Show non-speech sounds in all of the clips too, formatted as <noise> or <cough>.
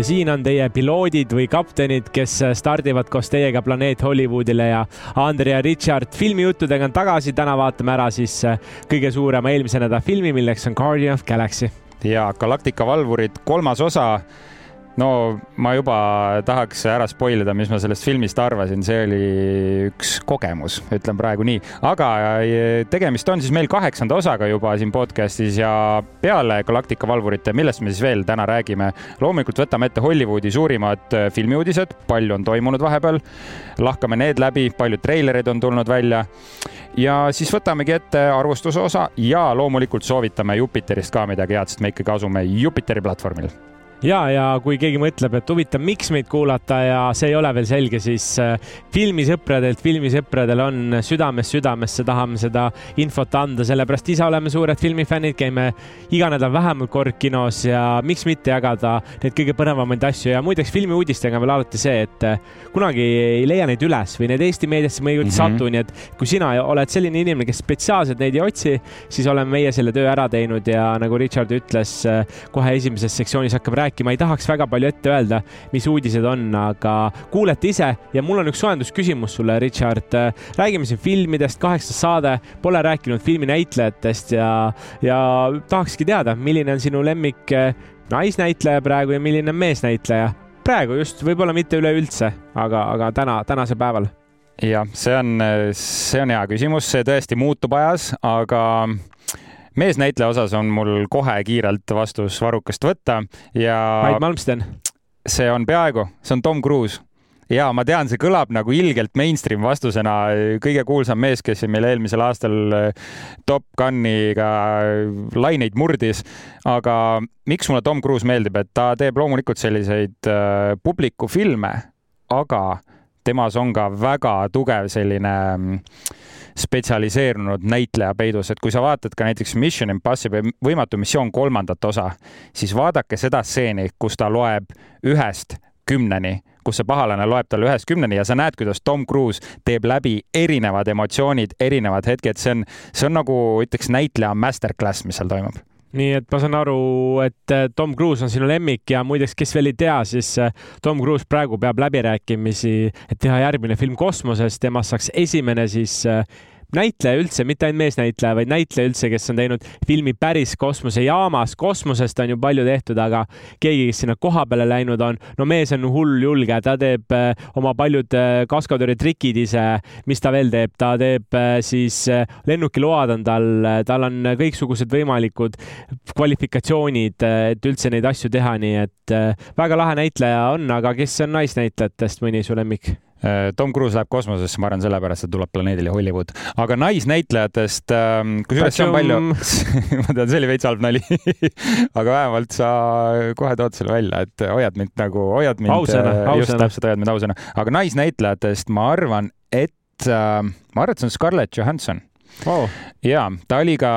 ja siin on teie piloodid või kaptenid, kes stardivad koos teiega planeet Hollywoodile ja Andrea Richard filmijuttudega on tagasi. täna vaatame ära siis kõige suurema eelmise nädala filmi, milleks on Guardian of Galaxy. ja Galactica valvurid kolmas osa no ma juba tahaks ära spoil ida, mis ma sellest filmist arvasin, see oli üks kogemus, ütlen praegu nii, aga eh, tegemist on siis meil kaheksanda osaga juba siin podcast'is ja peale Galactica valvurite, millest me siis veel täna räägime, loomulikult võtame ette Hollywoodi suurimad eh, filmiuudised, palju on toimunud vahepeal, lahkame need läbi, paljud treilerid on tulnud välja. Ja siis võtamegi ette arvustuse osa ja loomulikult soovitame Jupiterist ka midagi head, sest me ikkagi asume Jupiteri platvormil ja, ja kui keegi mõtleb, et huvitav, miks meid kuulata ja see ei ole veel selge, siis äh, filmisõpradelt, filmisõpradel on südames südamesse, tahame seda infot anda, sellepärast ise oleme suured filmifännid, käime iga nädal vähemalt kord kinos ja miks mitte jagada neid kõige põnevamaid asju ja muideks filmiuudistega veel alati see, et äh, kunagi ei leia neid üles või need Eesti meediasse mõnikord ei mm -hmm. satu, nii et kui sina oled selline inimene, kes spetsiaalselt neid ei otsi, siis oleme meie selle töö ära teinud ja nagu Richard ütles, äh, kohe esimeses sektsioonis hakkab rääkima rääkima, ei tahaks väga palju ette öelda, mis uudised on, aga kuulete ise ja mul on üks soojendusküsimus sulle, Richard. räägime siin filmidest, kaheksas saade, pole rääkinud filminäitlejatest ja, ja tahakski teada, milline on sinu lemmik eh, naisnäitleja praegu ja milline on meesnäitleja? praegu just, võib-olla mitte üleüldse, aga, aga täna, tänasel päeval jah, see on, see on hea küsimus, see tõesti muutub ajas, aga meesnäitleja osas on mul kohe kiirelt vastus varrukast võtta ja. Mait Malmsten. see on peaaegu, see on Tom Cruise ja ma tean, see kõlab nagu ilgelt mainstream vastusena, kõige kuulsam mees, kes meil eelmisel aastal äh, Top Guniga laineid murdis. aga miks mulle Tom Cruise meeldib, et ta teeb loomulikult selliseid äh, publikufilme, aga temas on ka väga tugev selline äh, spetsialiseerunud näitleja peidus, et kui sa vaatad ka näiteks Mission Impossible võimatu missioon kolmandat osa, siis vaadake seda stseeni, kus ta loeb ühest kümneni, kus see pahalane loeb talle ühest kümneni ja sa näed, kuidas Tom Cruise teeb läbi erinevad emotsioonid, erinevad hetked, see on, see on nagu ütleks näitleja masterclass, mis seal toimub nii et ma saan aru, et äh, Tom Cruise on sinu lemmik ja muideks, kes veel ei tea, siis äh, Tom Cruise praegu peab läbirääkimisi, et teha järgmine film kosmoses, temast saaks esimene siis äh, näitleja üldse, mitte ainult meesnäitleja, vaid näitleja üldse, kes on teinud filmi päris kosmosejaamas. kosmosest on ju palju tehtud, aga keegi, kes sinna koha peale läinud on, no mees on hull julge, ta teeb äh, oma paljud äh, kaskadööri trikid ise. mis ta veel teeb, ta teeb äh, siis lennukiload on tal, tal on kõiksugused võimalikud kvalifikatsioonid, et üldse neid asju teha, nii et väga lahe näitleja on, aga kes on naisnäitlejatest mõni su lemmik? Äh, Tom Cruise läheb kosmosesse, ma arvan, sellepärast, et tuleb planeedile Hollywood, aga naisnäitlejatest, ähm, kusjuures see on palju <laughs> ma tean, see oli veits halb nali <laughs> aga vähemalt sa kohe tood selle välja, et hoiad mind nagu, hoiad mind. ausõna, äh, ausõna. täpselt, hoiad mind ausõna, aga naisnäitlejatest ma arvan, et äh, ma arvan, et see on Scarlett Johansson oh.. ja ta oli ka,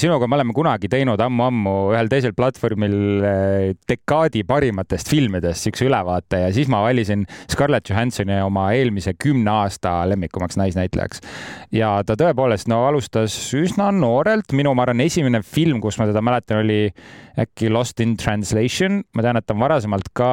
sinuga me oleme kunagi teinud ammu-ammu ühel teisel platvormil eh, dekaadi parimatest filmidest siukse ülevaate ja siis ma valisin Scarlett Johansoni oma eelmise kümne aasta lemmikumaks naisnäitlejaks. ja ta tõepoolest, no alustas üsna noorelt, minu, ma arvan, esimene film, kus ma teda mäletan, oli äkki Lost in Translation, ma tean, et ta on varasemalt ka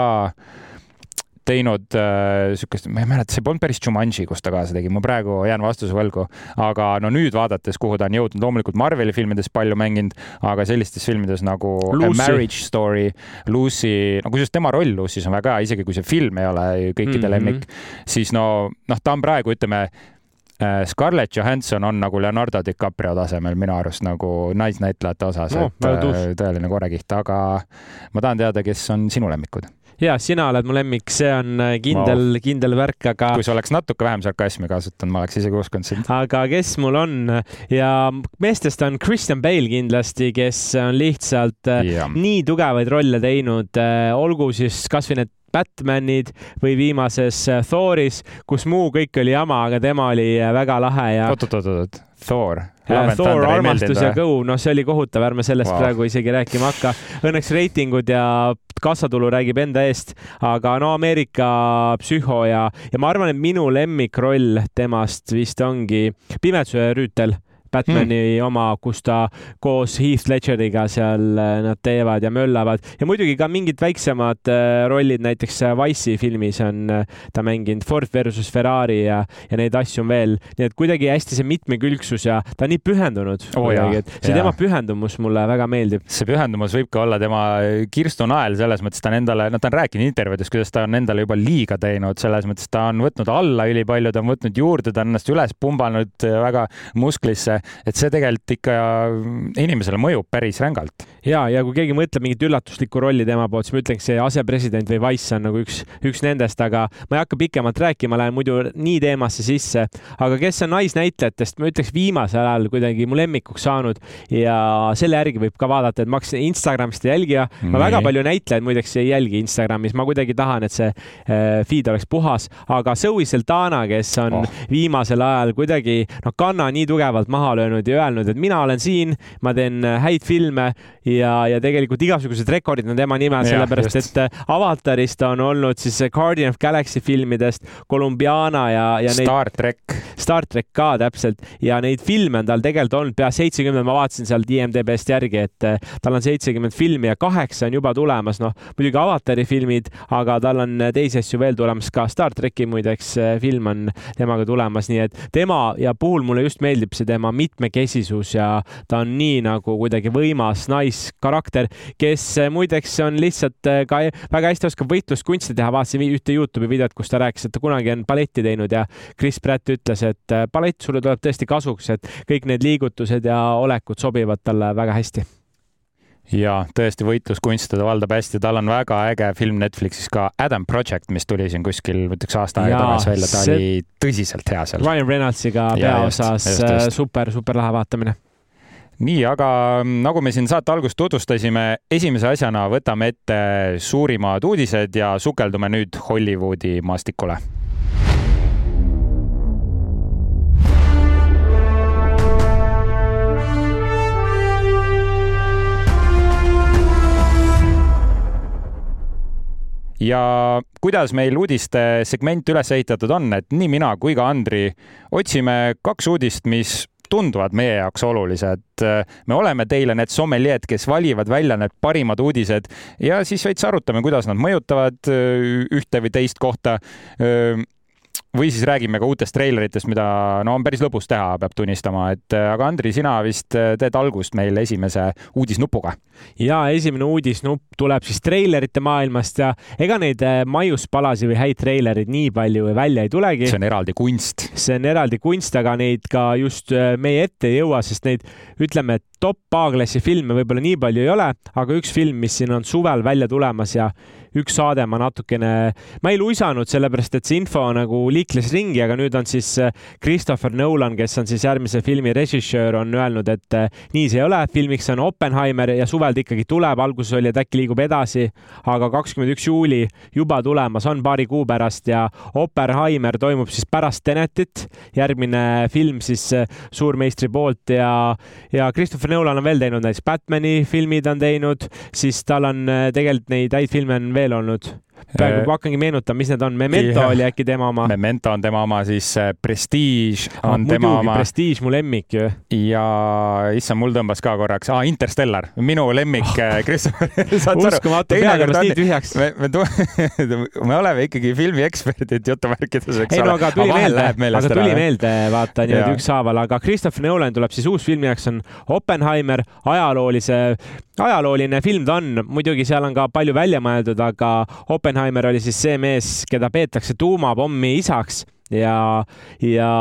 teinud äh, sihukest, ma ei mäleta, see polnud päris Jumanji, kus ta kaasa tegi, ma praegu jään vastuse võlgu, aga no nüüd vaadates, kuhu ta on jõudnud, loomulikult Marveli filmides palju mänginud, aga sellistes filmides nagu Lucy. Marriage Story, Lucy, no kusjuures tema roll Lucy's on väga hea, isegi kui see film ei ole kõikide mm -hmm. lemmik, siis no, noh, ta on praegu, ütleme äh, Scarlett Johansson on nagu Leonardo DiCaprio tasemel minu arust nagu naisnäitlejate osas no,, et äh, tõeline korekiht, aga ma tahan teada, kes on sinu lemmikud ja sina oled mu lemmik, see on äh, kindel wow., kindel värk, aga. kui sa oleks natuke vähem sarkasmi kasutanud, ma oleks isegi uskunud sind. aga kes mul on ja meestest on Christian Bale kindlasti, kes on lihtsalt äh, ja. nii tugevaid rolle teinud, äh, olgu siis kasvõi need Batmanid või viimases Thoris, kus muu kõik oli jama, aga tema oli väga lahe ja. oot-oot-oot, Thor Thor, armastus ja kõu, noh, see oli kohutav, ärme sellest wow. praegu isegi rääkima hakka. Õnneks reitingud ja kassatulu räägib enda eest, aga no Ameerika psühho ja, ja ma arvan, et minu lemmikroll temast vist ongi Pimeduse rüütel Batman'i mm. oma, kus ta koos Heath Ledgeriga seal nad teevad ja möllavad ja muidugi ka mingid väiksemad rollid, näiteks Wise'i filmis on ta mänginud Ford versus Ferrari ja, ja neid asju on veel, nii et kuidagi hästi see mitmekülgsus ja ta on nii pühendunud oh, see ja. tema pühendumus mulle väga meeldib. see pühendumus võib ka olla tema kirstunael selles mõttes, ta on endale, no ta on rääkinud intervjuudes, kuidas ta on endale juba liiga teinud, selles mõttes ta on võtnud alla ülipalju, ta on võtnud juurde, ta on ennast üles pumbanud väga musklisse, et see tegelikult ikka inimesele mõjub päris rängalt. ja, ja kui keegi mõtleb mingit üllatuslikku rolli tema poolt, siis ma ütleks, see asepresident või Wise on nagu üks, üks nendest, aga ma ei hakka pikemalt rääkima, lähen muidu nii teemasse sisse. aga kes on naisnäitlejatest, ma ütleks viimasel ajal kuidagi mu lemmikuks saanud ja selle järgi võib ka vaadata, et ma hakkasin Instagramist jälgima. ma nii. väga palju näitlejaid muideks ei jälgi Instagramis, ma kuidagi tahan, et see äh, feed oleks puhas, aga Zoe Saldana, kes on oh. viimasel ajal kuidagi noh, kanna nii tugevalt maha löönud ja öelnud, et mina olen siin, ma teen äh, häid filme ja, ja tegelikult igasugused rekordid on tema nimel, sellepärast just. et äh, Avatarist on olnud siis Guardian of Galaxy filmidest, Columbiana ja, ja Star neid, track. Star track ka täpselt ja neid filme on tal tegelikult olnud pea seitsekümmend, ma vaatasin sealt IMDB-st järgi, et äh, tal on seitsekümmend filmi ja kaheksa on juba tulemas, noh muidugi Avatari filmid, aga tal on teisi asju veel tulemas, ka Star tracki muideks film on temaga tulemas, nii et tema ja puhul mulle just meeldib see tema mitmekesisus ja ta on nii nagu kuidagi võimas naiskarakter, kes muideks on lihtsalt äh, ka väga hästi oskab võitluskunsti teha, vaatasin ühte Youtube'i videot, kus ta rääkis, et ta kunagi on balletti teinud ja Chris Pratt ütles, et ballett sulle tuleb tõesti kasuks, et kõik need liigutused ja olekud sobivad talle väga hästi ja tõesti võitluskunste ta valdab hästi, tal on väga äge film Netflixis ka Adam Project, mis tuli siin kuskil, ma ütleks aasta aega tagasi välja, ta see... oli tõsiselt hea seal. Ryan Reynoldsiga peaosas, äh, super, super lahe vaatamine. Nii, aga nagu me siin saate algust tutvustasime, esimese asjana võtame ette suurimad uudised ja sukeldume nüüd Hollywoodi maastikule ja kuidas meil uudiste segment üles ehitatud on, et nii mina kui ka Andri otsime kaks uudist, mis tunduvad meie jaoks olulised. me oleme teile need sommeljeed, kes valivad välja need parimad uudised ja siis veits arutame, kuidas nad mõjutavad ühte või teist kohta või siis räägime ka uutest treileritest, mida no on päris lõbus teha, peab tunnistama, et aga Andri, sina vist teed algust meil esimese uudisnupuga. ja esimene uudisnupp tuleb siis treilerite maailmast ja ega neid äh, maiuspalasi või häid treilereid nii palju välja ei tulegi. see on eraldi kunst. see on eraldi kunst, aga neid ka just äh, meie ette ei jõua, sest neid ütleme, et top A-klassi filme võib-olla nii palju ei ole, aga üks film, mis siin on suvel välja tulemas ja üks saade ma natukene, ma ei luisanud, sellepärast et see info nagu liikles ringi, aga nüüd on siis äh, Christopher Nolan, kes on siis järgmise filmi režissöör, on öelnud, et äh, nii see ei ole, filmiks on Oppenheimer ja suvel ta ikkagi tuleb, alguses oli, et äkki liigub edasi, aga kakskümmend üks juuli juba tulemas on paari kuu pärast ja Oppenheimer toimub siis pärast Tenetit, järgmine film siis äh, suurmeistri poolt ja, ja Christopher Nolan on veel teinud näiteks Batman'i filmid on teinud, siis tal on tegelikult neid häid filme on veel veel olnud? praegu ma hakkangi meenutama, mis need on. Memento oli äkki tema oma? Memento on tema oma, siis äh, Prestige on ah, tema oma. Prestige, mu lemmik ju. ja issand, mul tõmbas ka korraks ah,, Interstellar, minu lemmik oh. Christopher <laughs> uskumatu, peaaegu ennast nii tühjaks. me, me, <laughs> me oleme ikkagi filmieksperdid jutumärkides, eks ei, no, aga tuli meelde, aga tuli ära. meelde, vaata niimoodi ükshaaval, aga Christopher Nolan tuleb siis uus film, milleks on Oppenheimer, ajaloolise, ajalooline film ta on, muidugi seal on ka palju välja mõeldud, aga Oppenheimer oli siis see mees, keda peetakse tuumapommi isaks ja, ja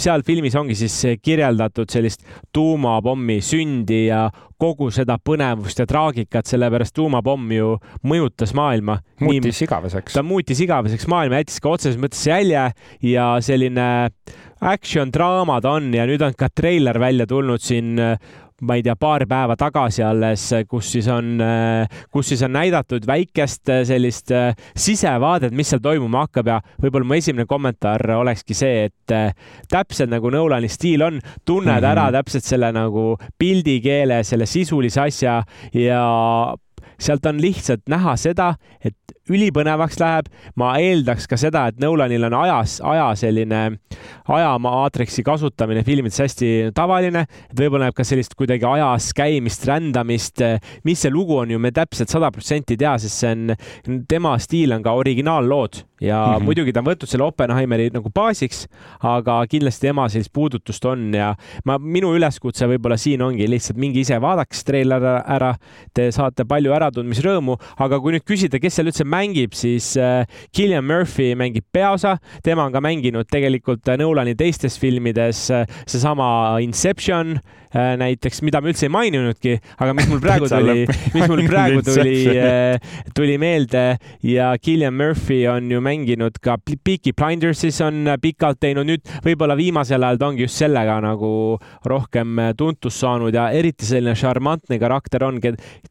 seal filmis ongi siis kirjeldatud sellist tuumapommi sündi ja kogu seda põnevust ja traagikat, sellepärast tuumapomm ju mõjutas maailma. muutis igaveseks. ta muutis igaveseks maailma, jättis ka otseses mõttes jälje ja selline action draama ta on ja nüüd on ka treiler välja tulnud siin ma ei tea, paar päeva tagasi alles, kus siis on, kus siis on näidatud väikest sellist äh, sisevaadet, mis seal toimuma hakkab ja võib-olla mu esimene kommentaar olekski see, et äh, täpselt nagu Nolani stiil on, tunned mm -hmm. ära täpselt selle nagu pildikeele, selle sisulise asja ja sealt on lihtsalt näha seda, et ülipõnevaks läheb. ma eeldaks ka seda, et Nolanil on ajas, aja selline, ajamaatriksi kasutamine filmides hästi tavaline, et võib-olla näeb ka sellist kuidagi ajas käimist, rändamist. mis see lugu on ju, me täpselt sada protsenti ei tea, sest see on, tema stiil on ka originaallood ja mm -hmm. muidugi ta on võtnud selle Oppenheimeri nagu baasiks, aga kindlasti tema sellist puudutust on ja ma, minu üleskutse võib-olla siin ongi lihtsalt minge ise vaadake treiler ära, te saate palju äratundmisrõõmu, aga kui nüüd küsida, kes seal üldse mängib, siis Killian äh, Murphy mängib peaosa, tema on ka mänginud tegelikult äh, Nolani teistes filmides, äh, seesama Inception näiteks, mida ma üldse ei maininudki, aga mis mul praegu <laughs> tuli, mis mul praegu <laughs> tuli, tuli meelde ja Killian Murphy on ju mänginud ka Peaky Blindersis on pikalt teinud, nüüd võib-olla viimasel ajal ta ongi just sellega nagu rohkem tuntust saanud ja eriti selline šarmantne karakter on,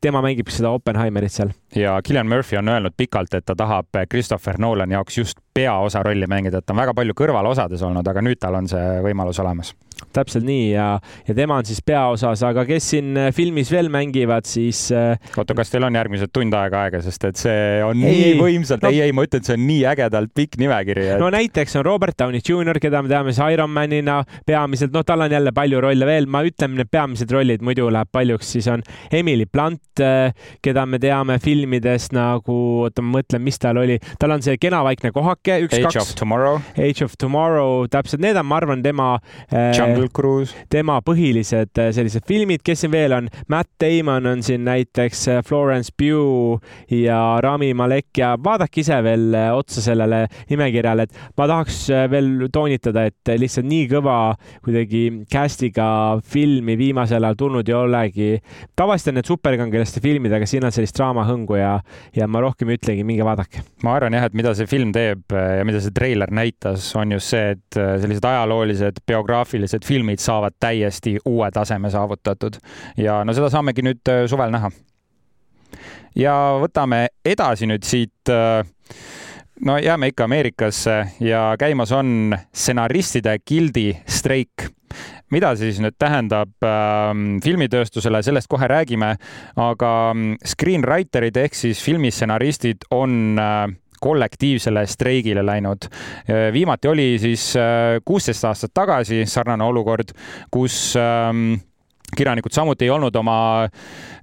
tema mängib seda Oppenheimerit seal. ja Killian Murphy on öelnud pikalt, et ta tahab Christopher Nolani jaoks just peaosa rolli mängida, et ta on väga palju kõrvalosades olnud, aga nüüd tal on see võimalus olemas täpselt nii ja, ja tema on siis peaosas, aga kes siin äh, filmis veel mängivad, siis. Äh, oota, kas teil on järgmised tund aega aega, sest et see on ei, nii võimsalt no,, ei, ei, ma ütlen, et see on nii ägedalt pikk nimekiri et.... no näiteks on Robert Downey Jr, keda me teame siis Ironmanina peamiselt, noh, tal on jälle palju rolle veel, ma ütlen need peamised rollid, muidu läheb paljuks, siis on Emily Blunt, äh, keda me teame filmidest nagu, oota, ma mõtlen, mis tal oli, tal on see kena vaikne kohake, üks, kaks. Age of Tomorrow. Age of Tomorrow, täpselt, need on, ma arvan, tema äh, Jungle Cruise. tema põhilised äh, sellised filmid, kes siin veel on, Matt Damon on siin näiteks äh, Florence Pugh ja Rami Malek ja vaadake ise veel äh, otsa sellele nimekirjale, et ma tahaks veel toonitada, et lihtsalt nii kõva kuidagi cast'iga filmi viimasel ajal tulnud ei olegi. tavaliselt on need superkangelaste filmid, aga siin on sellist draamahõngu ja, ja ma rohkem ei ütlegi, minge vaadake. ma arvan jah, et mida see film teeb ja mida see treiler näitas, on just see, et sellised ajaloolised biograafilised filmid saavad täiesti uue taseme saavutatud ja no seda saamegi nüüd äh, suvel näha. ja võtame edasi nüüd siit äh, no jääme ikka Ameerikasse ja käimas on stsenaristide gildi streik. mida siis nüüd tähendab äh, filmitööstusele, sellest kohe räägime, aga mm, screenwriter'id ehk siis filmistsenaristid on äh, kollektiivsele streigile läinud. viimati oli siis äh, kuusteist aastat tagasi sarnane olukord, kus ähm, kirjanikud samuti ei olnud oma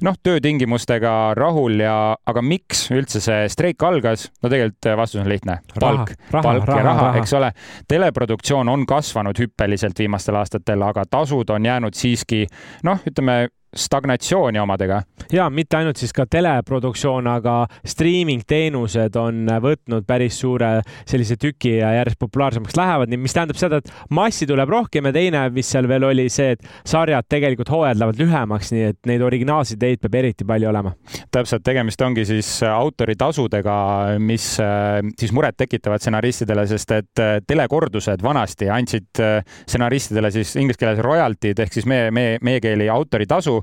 noh, töötingimustega rahul ja, aga miks üldse see streik algas? no tegelikult vastus on lihtne. palk, palk raha, ja raha, raha., eks ole. teleproduktsioon on kasvanud hüppeliselt viimastel aastatel, aga tasud on jäänud siiski noh, ütleme stagnatsiooni omadega. ja mitte ainult siis ka teleproduktsioon, aga streaming teenused on võtnud päris suure sellise tüki ja järjest populaarsemaks lähevad, mis tähendab seda, et massi tuleb rohkem ja teine, mis seal veel oli see, et sarjad tegelikult hooajad lähevad lühemaks, nii et neid originaalseid ideid peab eriti palju olema. täpselt, tegemist ongi siis autoritasudega, mis äh, siis muret tekitavad stsenaristidele, sest et äh, telekordused vanasti andsid äh, stsenaristidele siis inglise keeles royalty'd ehk siis meie, meie, meie keeli autoritasu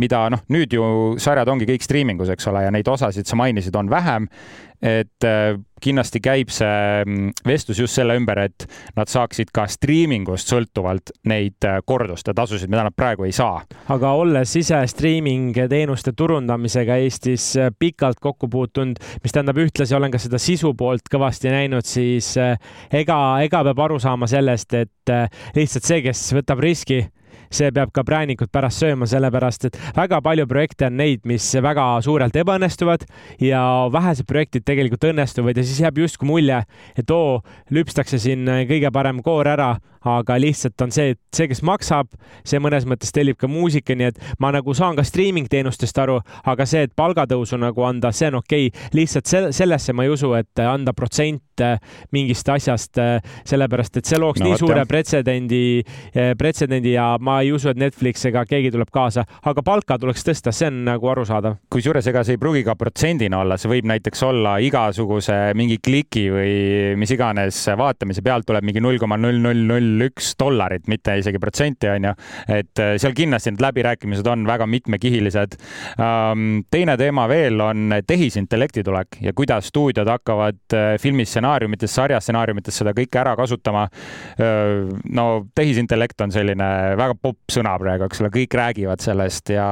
mida noh, nüüd ju sarjad ongi kõik striimingus, eks ole, ja neid osasid sa mainisid, on vähem. et äh, kindlasti käib see mm, vestlus just selle ümber, et nad saaksid ka striimingust sõltuvalt neid äh, korduste tasusid, mida nad praegu ei saa. aga olles ise striiming teenuste turundamisega Eestis äh, pikalt kokku puutunud, mis tähendab ühtlasi olen ka seda sisu poolt kõvasti näinud, siis ega, ega peab aru saama sellest, et lihtsalt see, kes võtab riski see peab ka präänikut pärast sööma, sellepärast et väga palju projekte on neid, mis väga suurelt ebaõnnestuvad ja vähesed projektid tegelikult õnnestuvad ja siis jääb justkui mulje, et oo, lüpstakse siin kõige parem koor ära, aga lihtsalt on see, et see, kes maksab, see mõnes mõttes tellib ka muusika, nii et ma nagu saan ka streaming teenustest aru, aga see, et palgatõusu nagu anda, see on okei okay.. lihtsalt sellesse ma ei usu, et anda protsent mingist asjast, sellepärast et see looks no, nii võtta. suure pretsedendi, pretsedendi ja ma ei usu, et Netflix ega keegi tuleb kaasa, aga palka tuleks tõsta, see on nagu arusaadav. kusjuures ega see ei pruugi ka protsendina olla, see võib näiteks olla igasuguse mingi kliki või mis iganes vaatamise pealt tuleb mingi null koma null null null üks dollarit, mitte isegi protsenti, onju. et äh, seal kindlasti need läbirääkimised on väga mitmekihilised. Ähm, teine teema veel on tehisintellekti tulek ja kuidas stuudiod hakkavad äh, filmistsenaariumites, sarjastsenaariumites seda kõike ära kasutama. Äh, no tehisintellekt on selline väga popp sõna praegu, eks ole, kõik räägivad sellest ja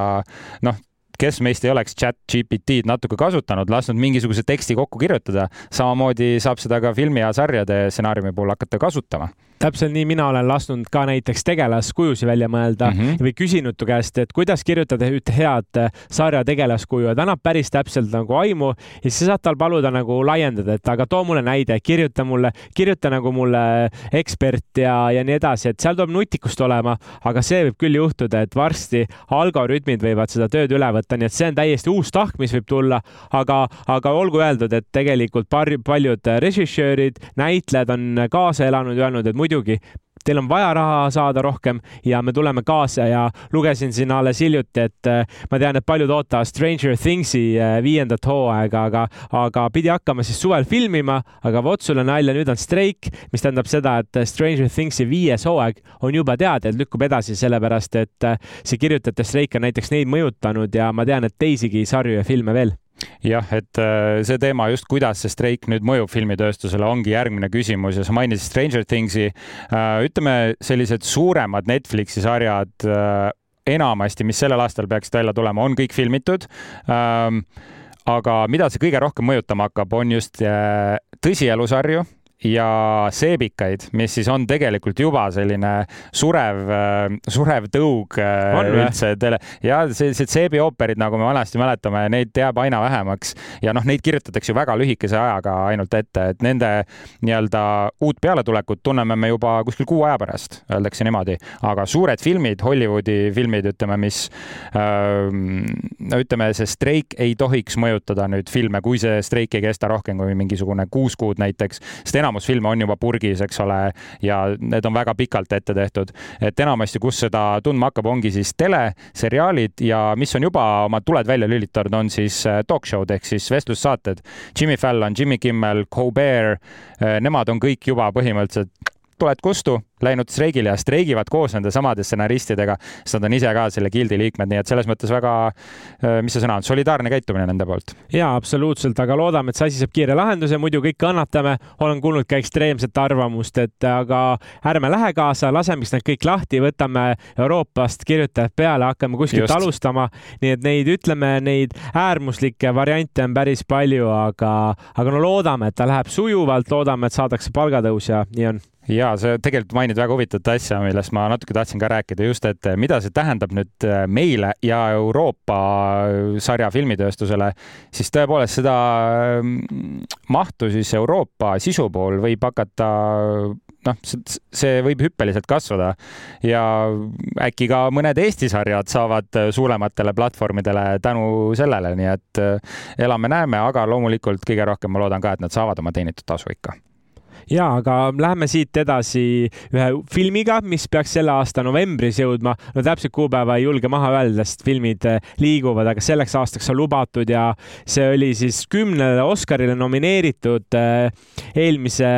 noh kes meist ei oleks chat GPT-d natuke kasutanud, lasknud mingisuguse teksti kokku kirjutada, samamoodi saab seda ka filmi ja sarjade stsenaariumi puhul hakata kasutama täpselt nii mina olen lasknud ka näiteks tegelaskujusid välja mõelda mm -hmm. või küsinud tu käest, et kuidas kirjutada ühte head äh, sarja tegelaskuju ja ta annab päris täpselt nagu aimu ja siis sa saad tal paluda nagu laiendada, et aga too mulle näide, kirjuta mulle, kirjuta nagu mulle ekspert ja, ja nii edasi, et seal tuleb nutikust olema, aga see võib küll juhtuda, et varsti algoritmid võivad seda tööd üle võtta, nii et see on täiesti uus tahk, mis võib tulla, aga, aga olgu öeldud, et tegelikult paljud režissöörid, näitlejad on kaasa elanud ja öelnud, et muidu muidugi teil on vaja raha saada rohkem ja me tuleme kaasa ja lugesin siin alles hiljuti, et äh, ma tean, et paljud ootavad Stranger Thingsi äh, viiendat hooaega, aga, aga pidi hakkama siis suvel filmima, aga vot sulle nalja, nüüd on streik, mis tähendab seda, et Stranger Thingsi viies hooaeg on juba teada, et lükkub edasi, sellepärast et äh, see kirjutajate streik on näiteks neid mõjutanud ja ma tean, et teisigi sarju ja filme veel jah, et äh, see teema just, kuidas see streik nüüd mõjub filmitööstusele, ongi järgmine küsimus ja sa mainisid Stranger Thingsi. Äh, ütleme, sellised suuremad Netflixi sarjad äh, enamasti, mis sellel aastal peaksid välja tulema, on kõik filmitud ähm, aga mida see kõige rohkem mõjutama hakkab, on just tõsielusarju ja seebikaid, mis siis on tegelikult juba selline surev, äh, surev tõug äh, on üldse tele ja sellised seebiooperid, nagu me vanasti mäletame, neid jääb aina vähemaks. Ja noh, neid kirjutatakse ju väga lühikese ajaga ainult ette, et nende nii-öelda uut pealetulekut tunneme me juba kuskil kuu aja pärast, öeldakse niimoodi, aga suured filmid, Hollywoodi filmid, ütleme, mis no ütleme, see streik ei tohiks mõjutada nüüd filme, kui see streik ei kesta rohkem kui mingisugune kuus kuud näiteks, sest enam enamus filme on juba purgis, eks ole, ja need on väga pikalt ette tehtud. et enamasti, kus seda tundma hakkab, ongi siis teleseriaalid ja mis on juba oma tuled välja lülitanud, on siis äh, talk show'd ehk siis vestlussaated. Jimmy Fallon, Jimmy Kimmel, Colbert, äh, nemad on kõik juba põhimõtteliselt tuled kustu läinud streigile ja streigivad koos nende samade stsenaristidega, sest nad on ise ka selle gildi liikmed, nii et selles mõttes väga, mis see sõna on, solidaarne käitumine nende poolt. ja absoluutselt, aga loodame, et see asi saab kiire lahenduse, muidu kõik kannatame. olen kuulnud ka ekstreemset arvamust, et aga ärme lähe kaasa, laseme siis need kõik lahti, võtame Euroopast kirjutajad peale, hakkame kuskilt Just. alustama. nii et neid, ütleme, neid äärmuslikke variante on päris palju, aga, aga no loodame, et ta läheb sujuvalt, loodame, et saadakse palgatõus ja nii on ja sa tegelikult mainid väga huvitavat asja, millest ma natuke tahtsin ka rääkida, just, et mida see tähendab nüüd äh, meile ja Euroopa sarja filmitööstusele, siis tõepoolest seda mahtu siis Euroopa sisu pool võib hakata noh, see võib hüppeliselt kasvada. Ja äkki ka mõned Eesti sarjad saavad suurematele platvormidele tänu sellele, nii et äh, elame-näeme, aga loomulikult kõige rohkem ma loodan ka, et nad saavad oma teenitud tasu ikka ja aga läheme siit edasi ühe filmiga, mis peaks selle aasta novembris jõudma. no täpset kuupäeva ei julge maha öelda, sest filmid eh, liiguvad, aga selleks aastaks on lubatud ja see oli siis kümnele Oscarile nomineeritud eh, eelmise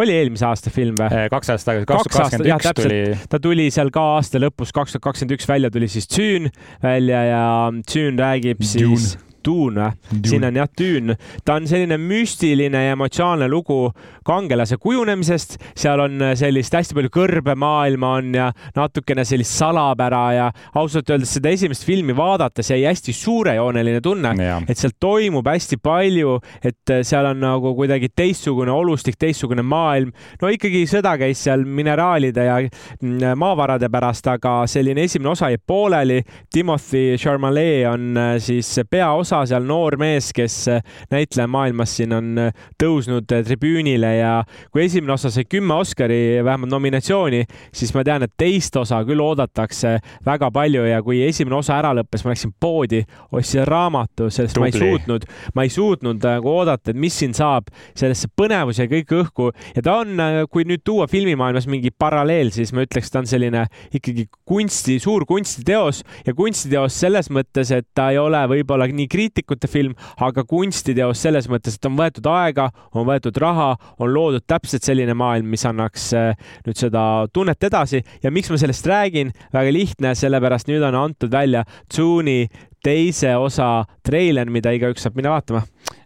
oli eelmise aasta film või? Eh, kaks aastat tagasi, kaks tuhat kakskümmend üks tuli. ta tuli seal ka aasta lõpus, kaks tuhat kakskümmend üks välja tuli siis Dune välja ja Dune räägib Dune. siis Dune või? siin on jah, Dune. ta on selline müstiline ja emotsionaalne lugu kangelase kujunemisest, seal on sellist hästi palju kõrbemaailma on ja natukene sellist salapära ja ausalt öeldes seda esimest filmi vaadates jäi hästi suurejooneline tunne, et seal toimub hästi palju, et seal on nagu kuidagi teistsugune olustik, teistsugune maailm. no ikkagi sõda käis seal mineraalide ja mm, maavarade pärast, aga selline esimene osa jäi pooleli. Timothy Chalamet on äh, siis peaosa osa seal noor mees, kes äh, näitlejamaailmas siin on äh, tõusnud äh, tribüünile ja kui esimene osa sai kümme Oscari vähemalt nominatsiooni, siis ma tean, et teist osa küll oodatakse väga palju ja kui esimene osa ära lõppes, ma läksin poodi, ostsin raamatu, sest Tubli. ma ei suutnud, ma ei suutnud nagu oodata, et mis siin saab, sellesse põnevus jäi kõik õhku ja ta on, kui nüüd tuua filmimaailmas mingi paralleel, siis ma ütleks, ta on selline ikkagi kunsti, suur kunstiteos ja kunstiteos selles mõttes, et ta ei ole võib-olla nii kriitiline kriitikute film, aga kunstiteos selles mõttes, et on võetud aega, on võetud raha, on loodud täpselt selline maailm, mis annaks äh, nüüd seda tunnet edasi. Ja miks ma sellest räägin, väga lihtne, sellepärast nüüd on antud välja Tsuuni teise osa treiler, mida igaüks saab minna vaatama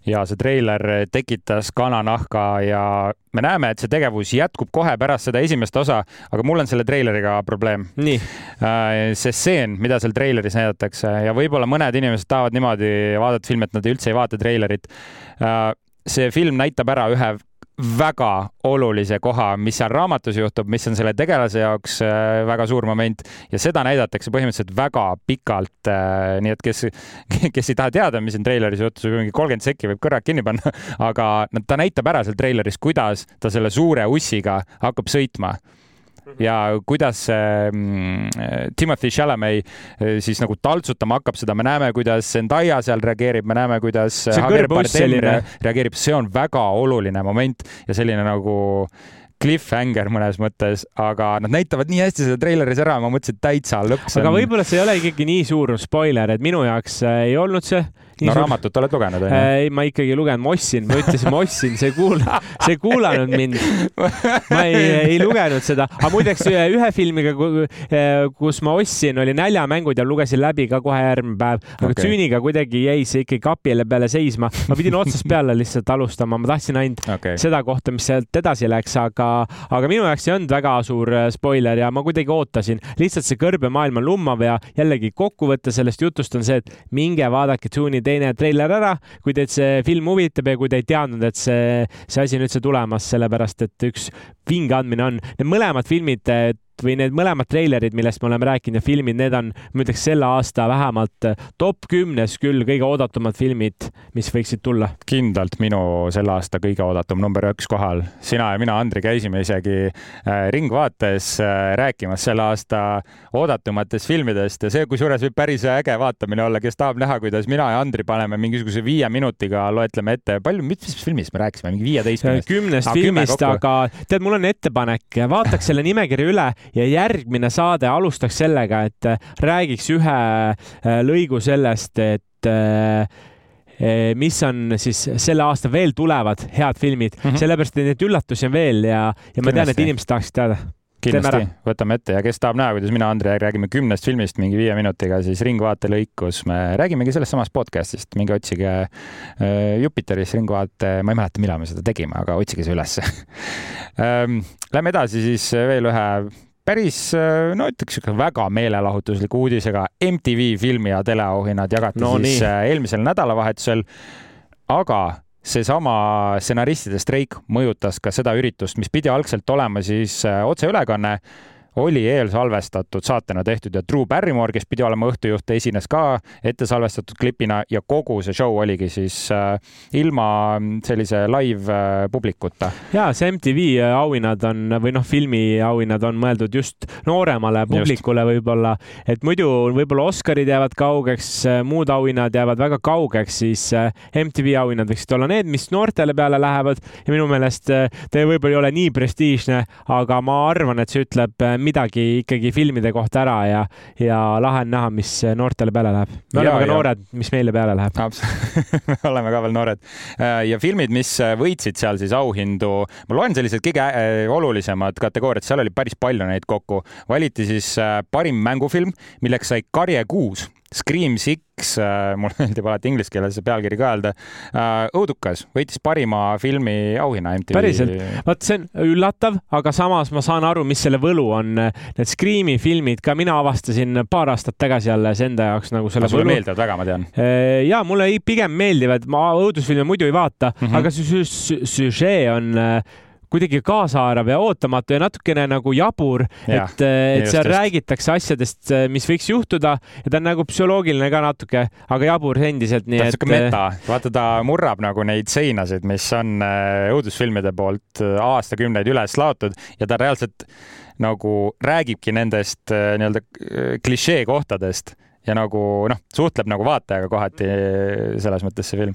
ja see treiler tekitas kananahka ja me näeme, et see tegevus jätkub kohe pärast seda esimest osa, aga mul on selle treileriga probleem. Äh, see stseen, mida seal treileris näidatakse ja võib-olla mõned inimesed tahavad niimoodi vaadata filmi, et nad üldse ei vaata treilerit. Äh, see film näitab ära ühe väga olulise koha, mis seal raamatus juhtub, mis on selle tegelase jaoks äh, väga suur moment ja seda näidatakse põhimõtteliselt väga pikalt. Äh, nii et kes, <laughs> kes ei taha teada, mis siin treileris juhtus, mingi kolmkümmend sekki võib kõrvad kinni panna, <laughs> aga ta näitab ära seal treileris, kuidas ta selle suure ussiga hakkab sõitma. Ja kuidas mm, Timothy Chalamet eh, siis nagu taltsutama hakkab seda, me näeme, kuidas Zendaya seal reageerib, me näeme, kuidas Javier Bardem reageerib, see on väga oluline moment ja selline nagu cliffhanger mõnes mõttes, aga nad näitavad nii hästi seda treileris ära, ma mõtlesin, et täitsa lõks. aga võib-olla see ei ole ikkagi nii suur spoiler, et minu jaoks äh, ei olnud see no suur... raamatut oled lugenud, onju? Äh, ei, ma ikkagi lugenud, ma ostsin, ma ütlesin, ma ostsin, see ei kuula, <laughs> see ei kuulanud mind. ma ei, ei lugenud seda, aga muideks ühe filmiga, äh, kus ma ostsin, oli Näljamängud ja lugesin läbi ka kohe järgmine päev, aga okay. Tsüüniga kuidagi jäi see ikkagi kapile peale seisma. ma pidin otsast peale lihtsalt alustama, ma tahtsin ainult okay. seda kohta, mis sealt edasi läks, aga, aga minu jaoks ei olnud väga suur äh, spoiler ja ma kuidagi ootasin. lihtsalt see kõrbemaailm on lummav ja jällegi kokkuvõte sellest jutust on see, et minge vaadake Tsuuni teine treiler ära, kui teid see film huvitab ja kui te ei teadnud, et see, see asi on üldse tulemas, sellepärast et üks vinge andmine on. Need mõlemad filmid või need mõlemad treilerid, millest me oleme rääkinud ja filmid, need on, ma ütleks selle aasta vähemalt top kümnes küll kõige oodatumad filmid, mis võiksid tulla. kindlalt minu selle aasta kõige oodatum number üks kohal. sina ja mina, Andri, käisime isegi äh, Ringvaates äh, rääkimas selle aasta oodatumatest filmidest ja see, kusjuures võib päris äge vaatamine olla, kes tahab näha, kuidas mina ja Andri paneme mingisuguse viie minutiga, loetleme ette, palju, mis filmist me rääkisime, mingi viieteistkümnest? kümnest filmist, aga tead, mul on ettepanek, vaataks selle nimekirja üle ja järgmine saade alustaks sellega, et äh, räägiks ühe äh, lõigu sellest, et äh, mis on siis selle aasta veel tulevad head filmid. Mm, -hmm. sellepärast et neid üllatusi on veel ja, ja ma tean, et inimesed tahaksid teada. Kindlasti, võtame ette. Ja kes tahab näha, kuidas mina, Andrei räägime kümnest filmist mingi viie minutiga, siis Ringvaate lõikus me räägimegi sellest samast podcast'ist, minge otsige Jupiteris Ringvaate, ma ei mäleta, millal me seda tegime, aga otsige see ülesse <laughs> ähm, Lähme edasi siis veel ühe päris, äh, no ütleks sihuke väga meelelahutusliku uudisega. MTV filmi ja teleauhinnad jagati no, siis nii. Äh, eelmisel nädalavahetusel. aga seesama stsenaristide streik mõjutas ka seda üritust, mis pidi algselt olema siis äh, otseülekanne oli eelsalvestatud saatena tehtud ja Drew Barrymore, kes pidi olema õhtujuht, esines ka ettesalvestatud klipina ja kogu see show oligi siis äh, ilma sellise live äh, publikuta. ja see MTV auhinnad on või noh, filmiauhinnad on mõeldud just nooremale publikule võib-olla, et muidu võib-olla Oscarid jäävad kaugeks, muud auhinnad jäävad väga kaugeks, siis äh, MTV auhinnad võiksid olla need, mis noortele peale lähevad. Ja minu meelest äh, ta võib-olla ei ole nii prestiižne, aga ma arvan, et see ütleb äh, midagi ikkagi filmide kohta ära ja, ja lahe on näha, mis noortele peale läheb. me oleme ja, ka noored, mis meile peale läheb. <laughs> me oleme ka veel noored. Äh, ja filmid, mis võitsid seal siis auhindu, ma loen sellised kõige äh, olulisemad kategooriad, seal oli päris palju neid kokku. valiti siis äh, parim mängufilm, milleks sai Karje kuus Scream Six, äh, mulle <laughs> meeldib alati inglise keeles see pealkiri ka öelda. Äh, õudukas võitis parima filmi auhinna MTV. päriselt, vot see on üllatav, aga samas ma saan aru, mis selle võlu on. Need Scream'i filmid ka mina avastasin paar aastat tagasi alles enda jaoks nagu selle. sulle meeldivad väga, ma tean. Äh, ja mulle pigem meeldivad, ma õudusfilme muidu ei vaata mm, -hmm. aga see süžee on kuidagi kaasaarv ja ootamatu ja natukene nagu jabur, et, et seal just. räägitakse asjadest, mis võiks juhtuda ja ta on nagu psühholoogiline ka natuke, aga jabur endiselt, nii ta et. meta, vaata ta murrab nagu neid seinasid, mis on äh, õudusfilmide poolt äh, aastakümneid üles laotud ja ta reaalselt nagu räägibki nendest äh, nii-öelda klišee kohtadest ja nagu noh, suhtleb nagu vaatajaga kohati selles mõttes see film.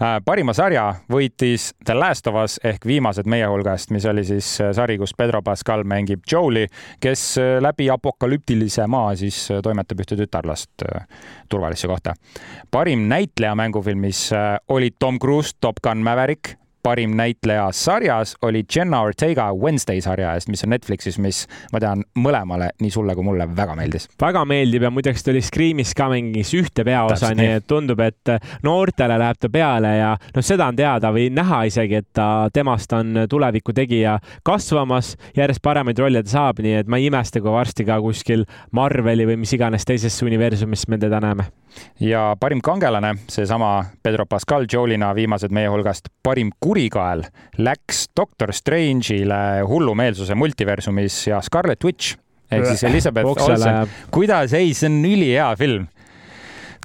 Äh, parima sarja võitis The Last of Us ehk Viimased meie hulgast, mis oli siis äh, sari, kus Pedro Pascal mängib Joel'i, kes äh, läbi apokalüptilise maa siis toimetab ühte tütarlast turvalisse kohta. parim näitleja mängufilmis oli Tom Cruise Top Gun Maverick parim näitleja sarjas oli Jenna Ortega Wednesday sarja eest, mis on Netflixis, mis ma tean mõlemale, nii sulle kui mulle väga meeldis. väga meeldib ja muideks ta oli Screamis ka mängis ühte peaosa, nii et tundub, et noortele läheb ta peale ja noh, seda on teada või näha isegi, et ta, temast on tuleviku tegija kasvamas, järjest paremaid rolle ta saab, nii et ma ei imesta, kui varsti ka kuskil Marveli või mis iganes teisesse universumisse me teda näeme ja parim kangelane, seesama Pedro Pascal Jolina viimased meie hulgast, parim kurikael läks Doctor Strange'ile hullumeelsuse multiversumis ja Scarlet Witch ehk siis Elizabeth Olsen. kuidas ei, see on ülihea film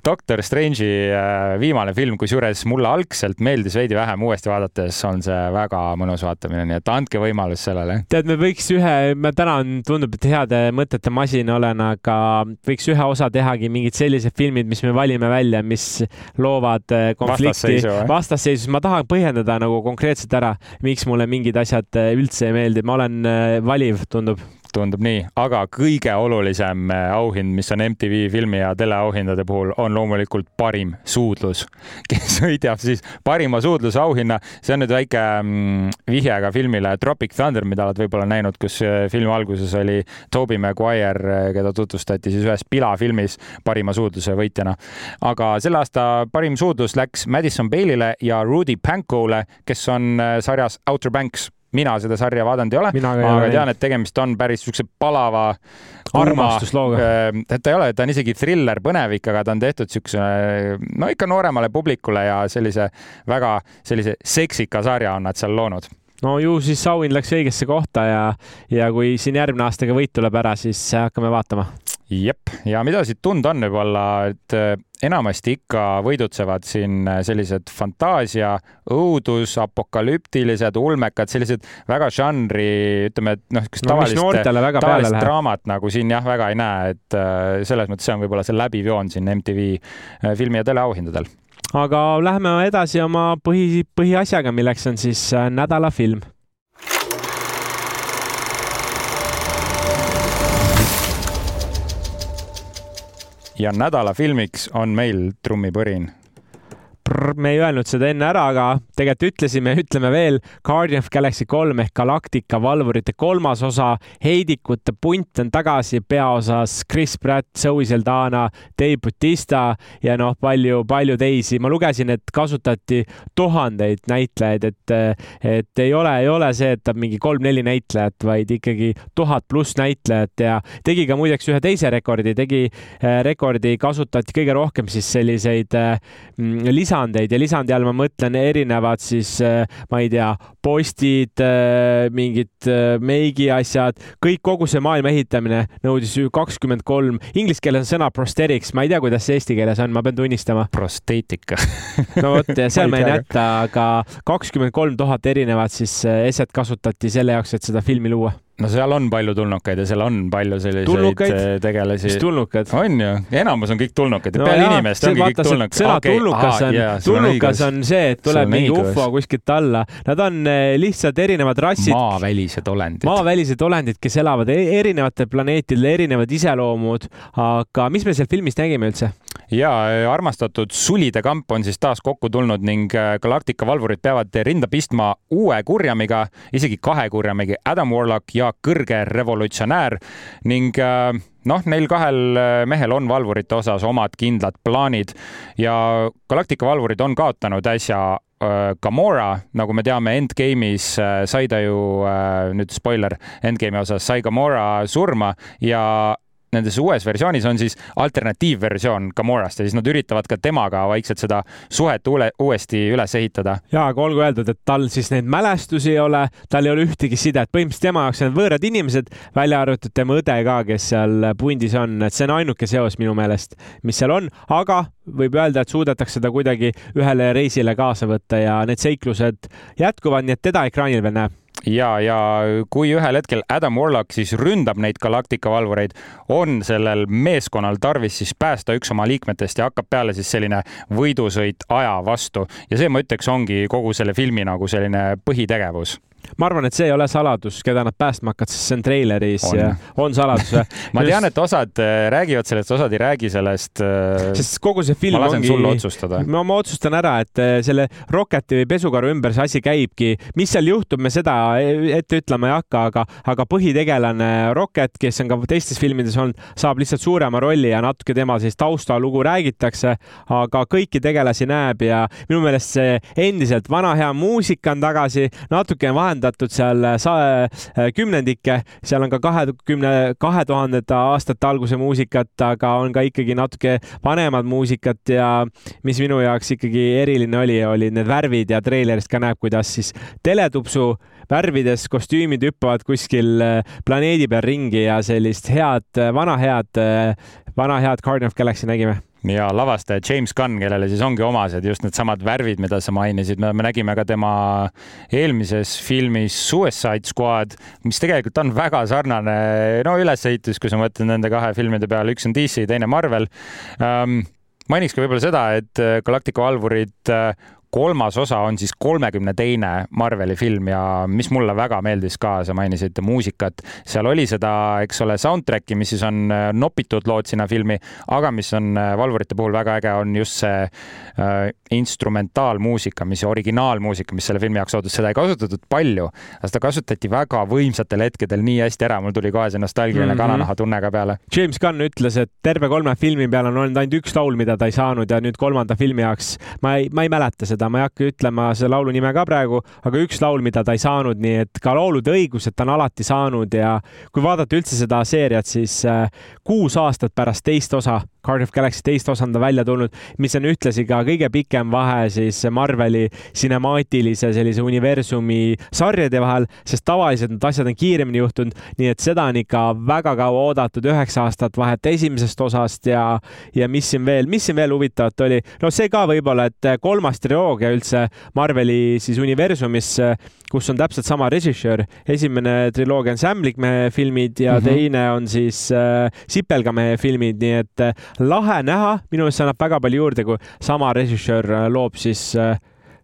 Doctor Strange'i äh, viimane film, kusjuures mulle algselt meeldis veidi vähem, uuesti vaadates on see väga mõnus vaatamine, nii et andke võimalus sellele. tead, me võiks ühe, ma täna tundub, et heade mõtete masin olen, aga võiks ühe osa tehagi mingid sellised filmid, mis me valime välja, mis loovad äh, konflikti, vastasseisus. ma tahan põhjendada nagu konkreetselt ära, miks mulle mingid asjad äh, üldse ei meeldi, ma olen valiv, tundub tundub nii, aga kõige olulisem äh, auhind, mis on MTV filmi ja teleauhindade puhul, on loomulikult parim suudlus, <laughs> kes võidab siis parima suudluse auhinna. see on nüüd väike mm, vihje ka filmile Tropic Thunder, mida oled võib-olla näinud, kus äh, filmi alguses oli Toby Maguire, äh, keda tutvustati siis ühes Pila filmis parima suudluse võitjana. aga selle aasta parim suudlus läks Madison Bale'ile ja Rudy Pankole, kes on sarjas Outer Banks mina seda sarja vaadanud ei ole, aga tean, et tegemist on päris siukse palava armastuslooga. Äh, ta ei ole, ta on isegi thriller, põnevik, aga ta on tehtud siukse, no ikka nooremale publikule ja sellise väga sellise seksika sarja on nad seal loonud. No ju siis auhind läks õigesse kohta ja, ja kui siin järgmine aasta ka võit tuleb ära, siis hakkame vaatama jep, ja mida siit tunda on võib-olla, et äh, enamasti ikka võidutsevad siin äh, sellised fantaasia, õudus, apokalüptilised, ulmekad, sellised väga žanri, ütleme, et noh, kas no, tavalist, tavalist draamat nagu siin jah, väga ei näe, et äh, selles mõttes see on võib-olla see läbiv joon siin MTV filmi ja teleauhindadel. aga läheme edasi oma põhi, põhiasjaga, milleks on siis nädala film ja nädala filmiks on meil trummipõrin me ei öelnud seda enne ära, aga tegelikult ütlesime, ütleme veel. Guardian of Galaxy kolm ehk Galactica valvurite kolmas osa, heidikute punt on tagasi peaosas Chris Pratt, Zoe Saldana, Dave Bautista ja noh, palju-palju teisi. ma lugesin, et kasutati tuhandeid näitlejaid, et, et ei ole, ei ole see, et mingi kolm-neli näitlejat, vaid ikkagi tuhat pluss näitlejat ja tegi ka muideks ühe teise rekordi, tegi eh, rekordi, kasutati kõige rohkem siis selliseid eh, lisa lisandeid ja lisandi all ma mõtlen erinevad siis, äh, ma ei tea, postid, äh, mingid äh, meigiasjad, kõik, kogu see maailma ehitamine nõudis kakskümmend kolm, inglise keeles on sõna prosthetics, ma ei tea, kuidas see eesti keeles on, ma pean tunnistama. prosteetika no vot, seal ma ei näita, aga kakskümmend kolm tuhat erinevat siis eset kasutati selle jaoks, et seda filmi luua no seal on palju tulnukaid ja seal on palju selliseid? Eh, tegelasi. mis tulnukad? on ju, enamus on kõik tulnukad no peale inimest ongi kõik tulnukad. sõna okay. tulnukas on yeah,, tulnukas on, see, et tuleb mingi ufo kuskilt alla. Nad on eh, lihtsalt erinevad rassid. maavälised olendid. maavälised olendid, kes elavad e-, erinevatel planeetidel, erinevad iseloomud. aga mis me seal filmis nägime üldse? ja armastatud sulide kamp on siis taas kokku tulnud ning eh, Galactica valvurid peavad rinda pistma uue kurjamiga, isegi kahe kurjamiga, Adam Warlock ja kõrge revolutsionäär ning äh, noh, neil kahel äh, mehel on valvurite osas omad kindlad plaanid ja Galactica valvurid on kaotanud äsja äh, Gamora, nagu me teame, Endgame'is sai ta ju, nüüd spoiler, Endgame'i osas sai Gamora surma ja nendes uues versioonis on siis alternatiivversioon Gamorast ja siis nad üritavad ka temaga vaikselt seda suhet uule, uuesti üles ehitada. ja, aga olgu öeldud, et tal siis neid mälestusi ei ole, tal ei ole ühtegi sidet, põhimõtteliselt tema jaoks on võõrad inimesed, välja arvatud tema õde ka, kes seal pundis on, et see on ainuke seos minu meelest, mis seal on, aga võib öelda, et suudetakse ta kuidagi ühele reisile kaasa võtta ja need seiklused jätkuvad, nii et teda ekraanil veel näeb ja, ja kui ühel hetkel Adam Warlock siis ründab neid Galactica valvureid, on sellel meeskonnal tarvis siis päästa üks oma liikmetest ja hakkab peale siis selline võidusõit aja vastu. Ja see, ma ütleks, ongi kogu selle filmi nagu selline põhitegevus ma arvan, et see ei ole saladus, keda nad päästma hakkavad, sest see on treileris On. ja on saladus <laughs> ma tean, et osad äh, räägivad sellest, osad ei räägi sellest. sest kogu see film ma ongi no ma otsustan ära, et eh, selle Rocketi või pesukaru ümber see asi käibki. mis seal juhtub, me seda ette ütlema ei hakka, aga, aga põhitegelane Rocket, kes on ka teistes filmides olnud, saab lihtsalt suurema rolli ja natuke tema sellist taustalugu räägitakse, aga kõiki tegelasi näeb ja minu meelest see endiselt vana hea muusika on tagasi, natuke on vahendatud seal sa- kümnendikke, seal on ka kahekümne, kahe tuhandete aastate alguse muusikat, aga on ka ikkagi natuke vanemat muusikat ja mis minu jaoks ikkagi eriline oli, olid need värvid ja treilerist ka näeb, kuidas siis teletupsu värvides kostüümid hüppavad kuskil äh, planeedi peal ringi ja sellist head, vana head, vana head Guardian of Galaxy nägime. Ja lavastaja James Gunn, kellele siis ongi omased just needsamad värvid, mida sa mainisid, me me nägime ka tema eelmises filmis Suicide Squad, mis tegelikult on väga sarnane, no ülesehitus, kui sa mõtled nende kahe filmide peale, üks on DC, teine Marvel ähm,. mainiks ka võib-olla seda, et äh, Galactica valvurid äh, kolmas osa on siis kolmekümne teine Marveli film ja mis mulle väga meeldis ka, sa mainisid muusikat, seal oli seda, eks ole, soundtrack'i, mis siis on äh, nopitud lood sinna filmi, aga mis on äh, valvurite puhul väga äge, on just see äh, instrumentaalmuusika, mis originaalmuusika, mis selle filmi jaoks toodud, seda ei kasutatud palju, aga seda kasutati väga võimsatel hetkedel nii hästi ära, mul tuli kohe see nostalgiline mm. -hmm. kananahatunne ka peale. James Gunn ütles, et terve kolme filmi peale on olnud ainult üks laul, mida ta ei saanud ja nüüd kolmanda filmi jaoks ma ei, ma ei mäleta seda, ma ei hakka ütlema selle laulu nime ka praegu, aga üks laul, mida ta ei saanud, nii et ka laulude õigused ta on alati saanud ja kui vaadata üldse seda seeriat, siis äh, kuus aastat pärast teist osa, Guardian of Galaxy teist osa on ta välja tulnud, mis on ühtlasi ka kõige pikem vahe siis Marveli sinemaatilise sellise universumi sarjade vahel, sest tavaliselt need asjad on kiiremini juhtunud, nii et seda on ikka väga kaua oodatud, üheksa aastat vahet esimesest osast ja, ja mis siin veel, mis siin veel huvitavat oli, no see ka võib-olla, et kolmas triloogia üldse Marveli siis universumis, kus on täpselt sama režissöör, esimene triloogia on Sam Lickmehe filmid ja mm. -hmm. teine on siis äh, Sipelgamehe filmid, nii et lahe näha, minu meelest see annab väga palju juurde, kui sama režissöör äh, loob siis äh,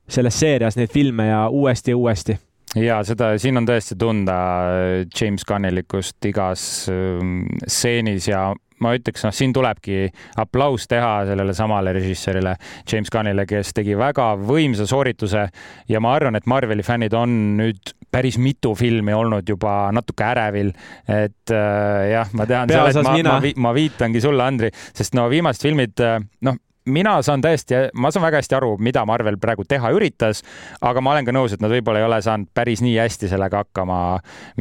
selles seerias neid filme ja uuesti ja uuesti. Ja seda, siin on tõesti tunda äh, James Gunnilikkust igas ähm, stseenis ja ma ütleks, noh, siin tulebki aplaus teha sellele samale režissöörile James Gunnile, kes tegi väga võimsa soorituse ja ma arvan, et Marveli fännid on nüüd päris mitu filmi olnud juba natuke ärevil, et äh, jah, ma tean, ma, ma, ma viitangi sulle, Andri, sest no viimased filmid, noh, mina saan täiesti, ma saan väga hästi aru, mida Marvel praegu teha üritas, aga ma olen ka nõus, et nad võib-olla ei ole saanud päris nii hästi sellega hakkama,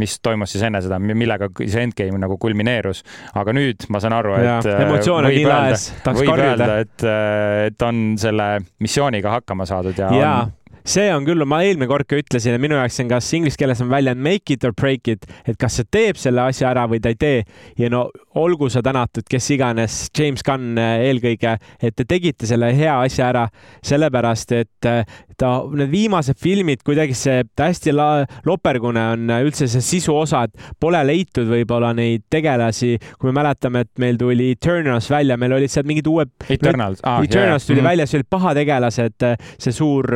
mis toimus siis enne seda, millega see endgame nagu kulmineerus. aga nüüd ma saan aru, ja et äh, emotsioon on võib öelda- võib öelda, et, et on selle missiooniga hakkama saadud ja, jaa. on,, see on küll, ma eelmine kord ka ütlesin, et minu jaoks on kas inglise keeles on väljend make it or break it, et kas see teeb selle asja ära või ta ei tee. ja no olgu sa tänatud, kes iganes, James Gunn eh, eelkõige, et te tegite selle hea asja ära, sellepärast et eh, ta, need viimased filmid kuidagi see hästi la, lopergune on üldse see sisu osa, et pole leitud võib-olla neid tegelasi, kui me mäletame, et meil tuli Eternals välja, meil olid seal mingid uued Eternals ah,, Eternals tuli Mhm. välja, see olid pahategelased, see suur,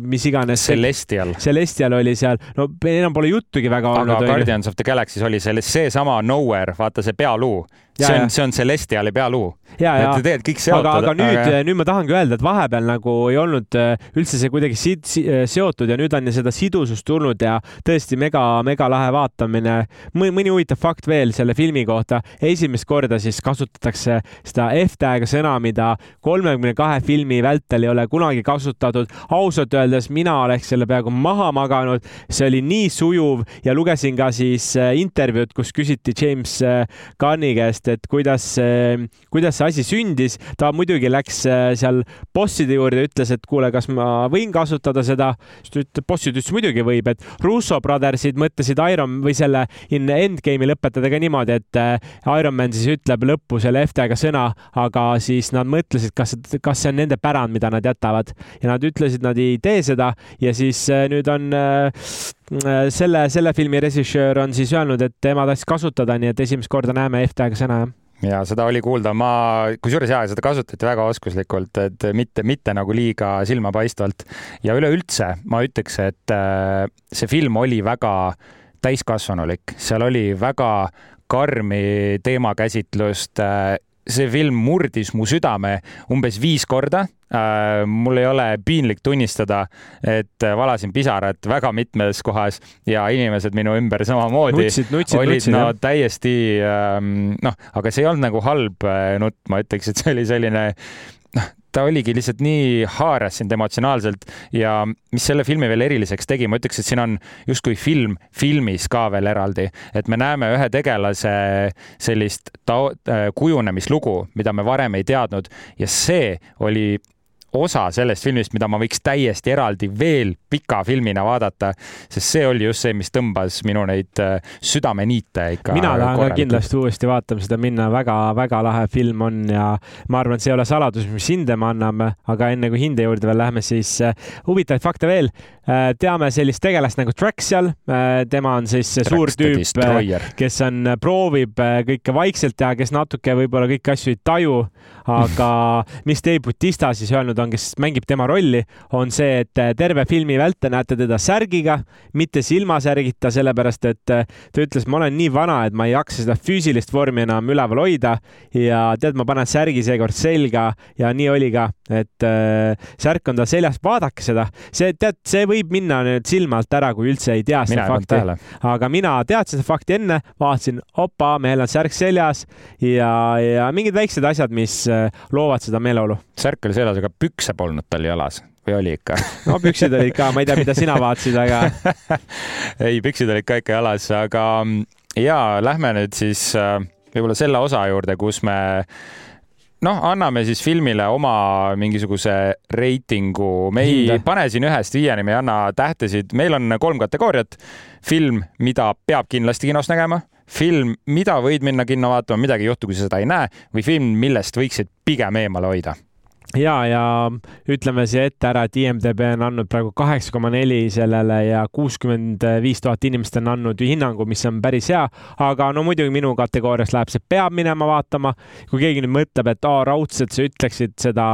mis iganes. Celestial. Celestial oli seal, no meil enam pole juttugi väga aga olnud. Guardians of the Galaxy's oli selle, seesama Nowhere, vaata see pealuu, see on, see on Celestiali pealuu. ja, ja kõik aga, seotud. aga nüüd, nüüd ma tahangi öelda, et vahepeal nagu ei olnud äh, üldse see kuidagi si si seotud ja nüüd on seda sidusust tulnud ja tõesti mega, mega lahe vaatamine. mõni huvitav fakt veel selle filmi kohta. esimest korda siis kasutatakse seda F-tähega sõna, mida kolmekümne kahe filmi vältel ei ole kunagi kasutatud. ausalt öeldes mina oleks selle peaaegu maha maganud, see oli nii sujuv ja lugesin ka siis intervjuud, kus küsiti James Gunni käest, et kuidas, kuidas see asi sündis. ta muidugi läks äh, seal bosside juurde ütles, et kuule, kas ma võin kasutada seda. bossid ütles muidugi võib, et Russo Brothersid mõtlesid Iron või selle Endgame'i lõpetada ka niimoodi, et äh, Iron Man siis ütleb lõppu selle F-tähega sõna, aga siis nad mõtlesid, kas, kas see on nende pärand, mida nad jätavad ja nad ütlesid, nad ei tee seda ja siis äh, nüüd on selle, selle filmi režissöör on siis öelnud, et tema tahtis kasutada, nii et esimest korda näeme F-tähega sõna, jah. Ja seda oli kuulda, ma, kusjuures jaa, seda kasutati väga oskuslikult, et mitte, mitte nagu liiga silmapaistvalt ja üleüldse ma ütleks, et äh, see film oli väga täiskasvanulik, seal oli väga karmi teemakäsitlust. Äh, see film murdis mu südame umbes viis korda äh, mul ei ole piinlik tunnistada, et valasin pisarat väga mitmes kohas ja inimesed minu ümber samamoodi nutsid, nutsid, olid nutsid, no jah. täiesti ähm, noh, aga see ei olnud nagu halb äh, nutt, ma ütleks, et see oli selline noh, ta oligi lihtsalt nii haaras sind emotsionaalselt ja mis selle filmi veel eriliseks tegi, ma ütleks, et siin on justkui film filmis ka veel eraldi, et me näeme ühe tegelase sellist ta-, kujunemislugu, mida me varem ei teadnud ja see oli osa sellest filmist, mida ma võiks täiesti eraldi veel pika filmina vaadata, sest see oli just see, mis tõmbas minu neid äh, südameniite ikka. mina tahan ka kindlasti uuesti vaatama seda minna väga,, väga-väga lahe film on ja ma arvan, et see ei ole saladus, mis hinde me anname, aga enne kui hinde juurde veel lähme, siis äh, huvitavaid fakte veel. Äh, teame sellist tegelast nagu Traxial, tema on siis see suur tüüp, kes on, proovib kõike vaikselt teha, kes natuke võib-olla kõiki asju ei taju, aga <laughs> mis Dave Bautista siis öelnud on, kes mängib tema rolli, on see, et terve filmi vältel näete teda särgiga, mitte silmasärgita, sellepärast et ta ütles, ma olen nii vana, et ma ei jaksa seda füüsilist vormi enam üleval hoida ja tead, ma panen särgi seekord selga ja nii oli ka, et äh, särk on tal seljas, vaadake seda, see tead, see võib minna nüüd silma alt ära, kui üldse ei tea seda fakti, aga mina teadsin seda fakti enne, vaatasin, opa, mehel on särk seljas ja, ja mingid väiksed asjad, mis äh, loovad seda meeleolu. särk oli seljas, aga pükse polnud tal jalas või oli ikka? <laughs> no püksid olid ka, ma ei tea, mida sina vaatasid, aga <laughs> ei, püksid olid ka ikka jalas, aga mm, ja lähme nüüd siis äh, võib-olla selle osa juurde, kus me noh, anname siis filmile oma mingisuguse reitingu, me ei Hinde. pane siin ühest viieni, me ei anna tähtesid, meil on kolm kategooriat. film, mida peab kindlasti kinos nägema, film, mida võid minna kinno vaatama, midagi ei juhtu, kui sa seda ei näe. Või film, millest võiksid pigem eemale hoida ja, ja ütleme siia ette ära, et IMDB on andnud praegu kaheksa koma neli sellele ja kuuskümmend viis tuhat inimest on andnud hinnangu, mis on päris hea. aga no muidugi minu kategoorias läheb see peab minema vaatama. kui keegi nüüd mõtleb, et aa, raudselt sa ütleksid seda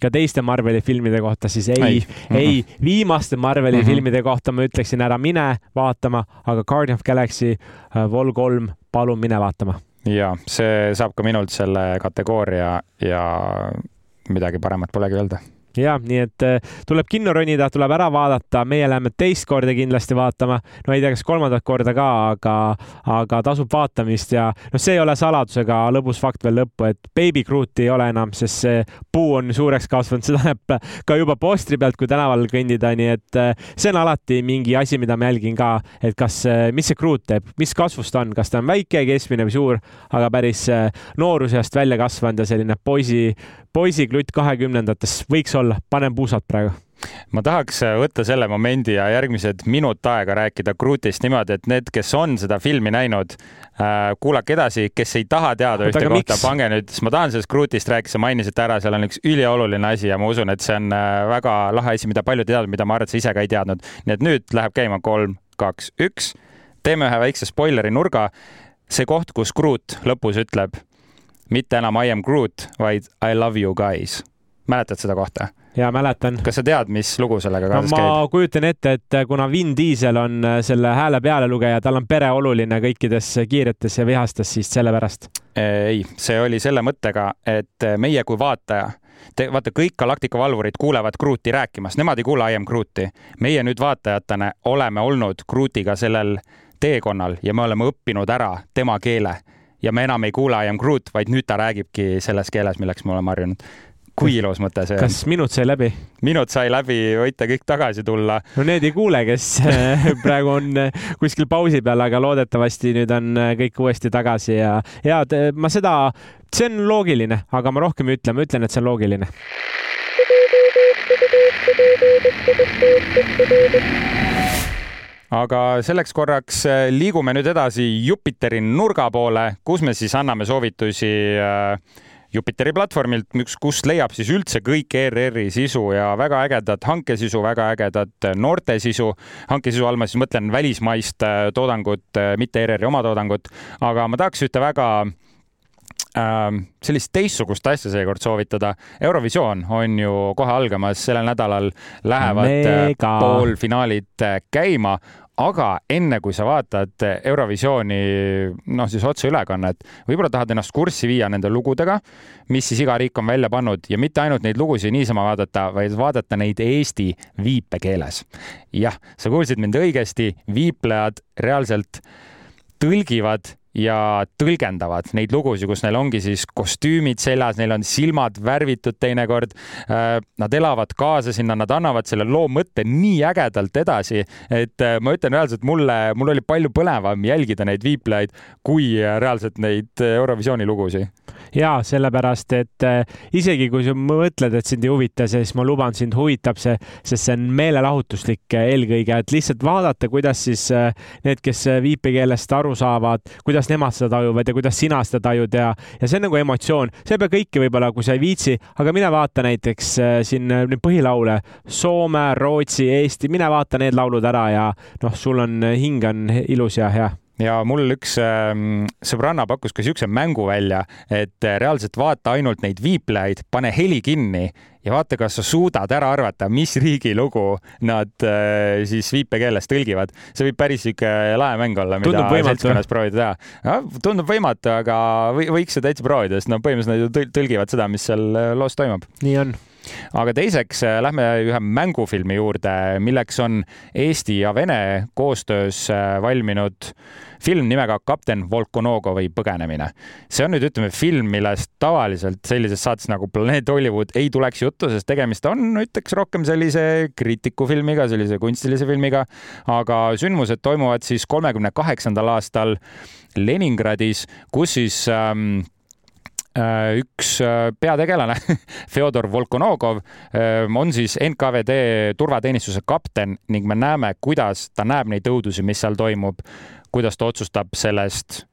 ka teiste Marveli filmide kohta, siis ei, ei, ei, viimaste Marveli mm -hmm. filmide kohta ma ütleksin ära mine vaatama, aga Guardian of Galaxy uh, Vol kolm, palun mine vaatama. ja see saab ka minult selle kategooria ja midagi paremat polegi öelda. Ja nii et äh, tuleb kinno ronida, tuleb ära vaadata, meie läheme teist korda kindlasti vaatama, no ei tea, kas kolmandat korda ka, aga, aga tasub vaatamist ja noh, see ei ole saladus ega lõbus fakt veel lõppu, et Baby Grooti ei ole enam, sest see puu on suureks kasvanud, <laughs> seda näeb ka juba postri pealt, kui tänaval kõndida, nii et äh, see on alati mingi asi, mida ma jälgin ka, et kas, äh, mis see Groot teeb, mis kasvust ta on, kas ta on väike, keskmine või suur, aga päris noorusest välja kasvanud ja selline poisi, poisiklutt kahekümnendates võiks olla, panen puusad praegu ma tahaks võtta selle momendi ja järgmised minut aega rääkida Grootist niimoodi, et need, kes on seda filmi näinud äh,, kuulake edasi, kes ei taha teada ühte kohta, pange nüüd, sest ma tahan sellest Grootist rääkida, sa mainisid ära, seal on üks ülioluline asi ja ma usun, et see on äh, väga lahe asi, mida paljud teavad, mida ma arvan, et sa ise ka ei teadnud. nii et nüüd läheb käima kolm, kaks, üks. teeme ühe väikse spoileri nurga. see koht, kus Groot lõpus ütleb mitte enam I am Groot, vaid I love you guys. mäletad seda kohta? ja mäletan. kas sa tead, mis lugu sellega kaasas no, käib? ma kujutan ette, et kuna Vin Diesel on äh, selle hääle pealelugeja, tal on pere oluline kõikides kiiretes ja vihastes, siis sellepärast? ei, see oli selle mõttega, et meie kui vaataja Te, vaata, kõik Galactica valvurid kuulevad Grooti rääkimas, nemad ei kuule I am Grooti. meie nüüd vaatajatena oleme olnud Grootiga sellel teekonnal ja me oleme õppinud ära tema keele ja me enam ei kuule I am Groot, vaid nüüd ta räägibki selles keeles, milleks me oleme harjunud kui ilus mõte see on. kas minut sai läbi? minut sai läbi, võite kõik tagasi tulla. no need ei kuule, kes <laughs> praegu on kuskil pausi peal, aga loodetavasti nüüd on kõik uuesti tagasi ja, ja ma seda, see on loogiline, aga ma rohkem ei ütle, ma ütlen, et see on loogiline aga selleks korraks äh, liigume nüüd edasi Jupiteri nurga poole, kus me siis anname soovitusi äh, Jupiteri platvormilt, kus leiab siis üldse kõik ERR-i sisu ja väga ägedat hankesisu, väga ägedat noorte sisu. hankesisu all ma siis mõtlen välismaist äh, toodangut, mitte ERR-i oma toodangut, aga ma tahaks ühte väga ähm, sellist teistsugust asja seekord soovitada. Eurovisioon on ju kohe algamas, sellel nädalal lähevad Mega. poolfinaalid käima, aga enne kui sa vaatad Eurovisiooni, noh siis otseülekannet, võib-olla tahad ennast kurssi viia nende lugudega, mis siis iga riik on välja pannud ja mitte ainult neid lugusid niisama vaadata, vaid vaadata neid eesti viipekeeles. jah, sa kuulsid mind õigesti, viiplejad reaalselt tõlgivad ja tõlgendavad neid lugusid, kus neil ongi siis kostüümid seljas, neil on silmad värvitud teinekord. Nad elavad kaasa sinna, nad annavad selle loo mõtte nii ägedalt edasi, et äh, ma ütlen reaalselt mulle, mul oli palju põnevam jälgida neid viiplejaid kui äh, reaalselt neid äh, Eurovisiooni lugusid ja sellepärast, et äh, isegi kui sa mõtled, et sind ei huvita, siis ma luban, sind huvitab see, sest see on meelelahutuslik äh, eelkõige, et lihtsalt vaadata, kuidas siis äh, need, kes viipekeelest aru saavad, kuidas nemad seda tajuvad ja kuidas sina seda tajud ja, ja see on nagu emotsioon. sa ei pea kõike võib-olla, kui sa ei viitsi, aga mine vaata näiteks siin neid põhilaule Soome, Rootsi, Eesti, mine vaata need laulud ära ja noh, sul on hing on ilus ja hea ja mul üks äh, sõbranna pakkus ka siukse mängu välja, et äh, reaalselt vaata ainult neid viiplejaid, pane heli kinni ja vaata, kas sa suudad ära arvata, mis riigi lugu nad äh, siis viipekeeles tõlgivad. see võib päris sihuke lahe mäng olla, mida seltskonnas proovida teha. tundub võimatu, aga või, võiks seda täitsa proovida, sest no põhimõtteliselt nad ju tõlgivad seda, mis seal äh, loos toimub. nii on aga teiseks äh, lähme ühe mängufilmi juurde, milleks on Eesti ja Vene koostöös äh, valminud film nimega Kapten Volkonogovi põgenemine. see on nüüd, ütleme, film, millest tavaliselt sellises saates nagu Planeet Hollywood ei tuleks juttu, sest tegemist on, ütleks rohkem sellise kriitikufilmiga, sellise kunstilise filmiga, aga sündmused toimuvad siis kolmekümne kaheksandal aastal Leningradis, kus siis ähm, Äh, üks äh, peategelane, <laughs> Fjodor Volkonogov, äh, on siis NKVD turvateenistuse kapten ning me näeme, kuidas ta näeb neid õudusi, mis seal toimub, kuidas ta otsustab sellest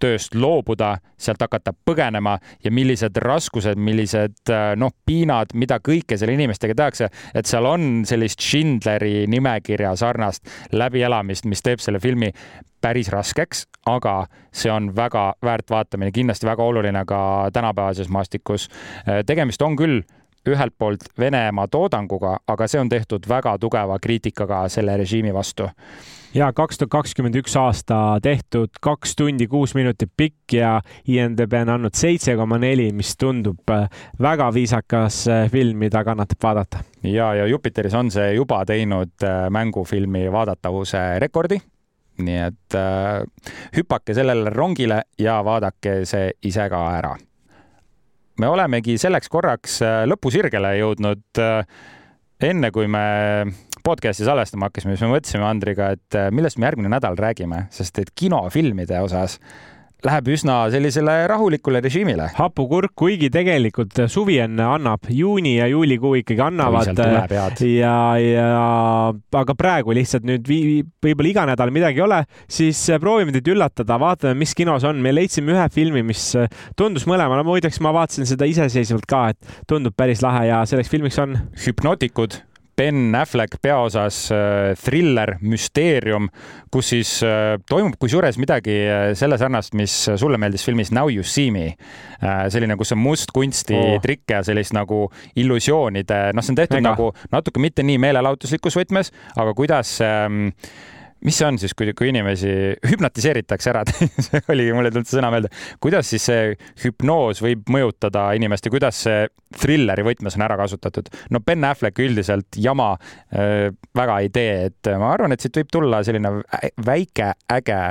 tööst loobuda, sealt hakata põgenema ja millised raskused, millised noh, piinad, mida kõike selle inimestega tehakse, et seal on sellist Schindleri nimekirja sarnast läbielamist, mis teeb selle filmi päris raskeks, aga see on väga väärt vaatamine, kindlasti väga oluline ka tänapäevases maastikus. tegemist on küll ühelt poolt Venemaa toodanguga, aga see on tehtud väga tugeva kriitikaga selle režiimi vastu ja kaks tuhat kakskümmend üks aasta tehtud, kaks tundi, kuus minutit pikk ja IMDB on andnud seitse koma neli, mis tundub äh, väga viisakas äh, film, mida kannatab vaadata. ja, ja Jupiteris on see juba teinud äh, mängufilmi vaadatavuse rekordi nii et äh, hüpake sellele rongile ja vaadake see ise ka ära. Me olemegi selleks korraks lõpusirgele jõudnud äh, enne kui me podcast'i salvestama hakkasime, siis me mõtlesime Andriga, et äh, millest me järgmine nädal räägime, sest et kinofilmide osas läheb üsna sellisele rahulikule režiimile. hapukurk, kuigi tegelikult suvi enne annab, juuni ja juulikuu ikkagi annavad. ja, ja aga praegu lihtsalt nüüd võib-olla iga nädal midagi ei ole, siis proovime teid üllatada, vaatame, mis kinos on. me leidsime ühe filmi, mis tundus mõlemale, muideks ma vaatasin seda iseseisvalt ka, et tundub päris lahe ja selleks filmiks on. hüpnootikud Ben Affleck peaosas äh, thriller, müsteerium, kus siis äh, toimub kusjuures midagi äh, selle sarnast, mis sulle meeldis filmis Now you see me. selline, kus on mustkunsti oh. trikke ja sellist nagu illusioonide, noh, see on tehtud Mega. nagu natuke mitte nii meelelahutuslikus võtmes, aga kuidas ähm, mis see on siis, kui, kui inimesi hüpnotiseeritakse ära <laughs> see oligi, mulle ei tulnud see sõna meelde. kuidas siis see hüpnoos võib mõjutada inimest ja kuidas see thrilleri võtmes on ära kasutatud? no Ben Affleck üldiselt jama äh, väga ei tee, et ma arvan, et siit võib tulla selline väike äge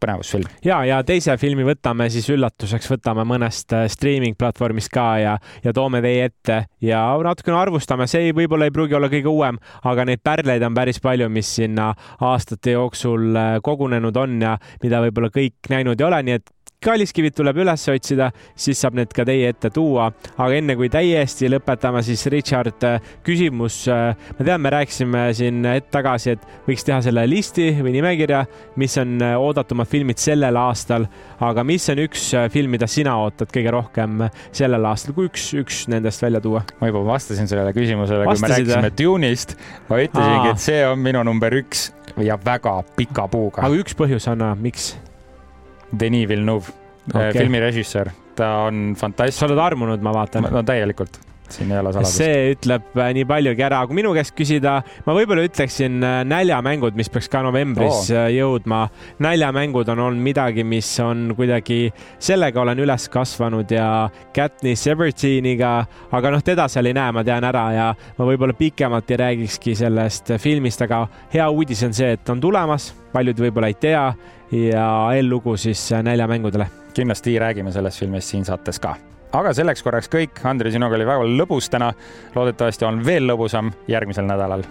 põnevusfilm. ja, ja teise filmi võtame siis üllatuseks, võtame mõnest äh, streaming platvormist ka ja, ja toome teie ette ja natukene arvustame, see ei, võib-olla ei pruugi olla kõige uuem, aga neid pärleid on päris palju, mis sinna aastate jooksul äh, kogunenud on ja mida võib-olla kõik näinud ei ole, nii et kalliskivid tuleb üles otsida, siis saab need ka teie ette tuua. aga enne kui täiesti lõpetame, siis Richard, äh, küsimus. Äh, ma tean, me rääkisime siin hetk tagasi, et võiks teha selle listi või nimekirja, mis on äh, oodatumad filmid sellel aastal, aga mis on üks film, mida sina ootad kõige rohkem sellel aastal, kui üks, üks nendest välja tuua? ma juba vastasin sellele küsimusele, kui me rääkisime Dune'ist. ma ütlesingi, et see on minu number üks ja väga pika puuga. aga üks põhjus, Anna, miks? Denis Villeneuve äh, okay., filmi režissöör ta on fantastiline. sa oled armunud, ma vaatan. no täielikult siin ei ole saladust. see ütleb äh, nii paljugi ära, kui minu käest küsida, ma võib-olla ütleksin äh, näljamängud, mis peaks ka novembris oh. jõudma. näljamängud on olnud midagi, mis on kuidagi, sellega olen üles kasvanud ja Katniss Evereeniga, aga noh, teda seal ei näe, ma tean ära ja ma võib-olla pikemalt ei räägikski sellest filmist, aga hea uudis on see, et on tulemas, paljud võib-olla ei tea ja eellugu siis näljamängudele. kindlasti räägime sellest filmist siin saates ka aga selleks korraks kõik. Andrei, sinuga oli väga lõbus täna. loodetavasti on veel lõbusam järgmisel nädalal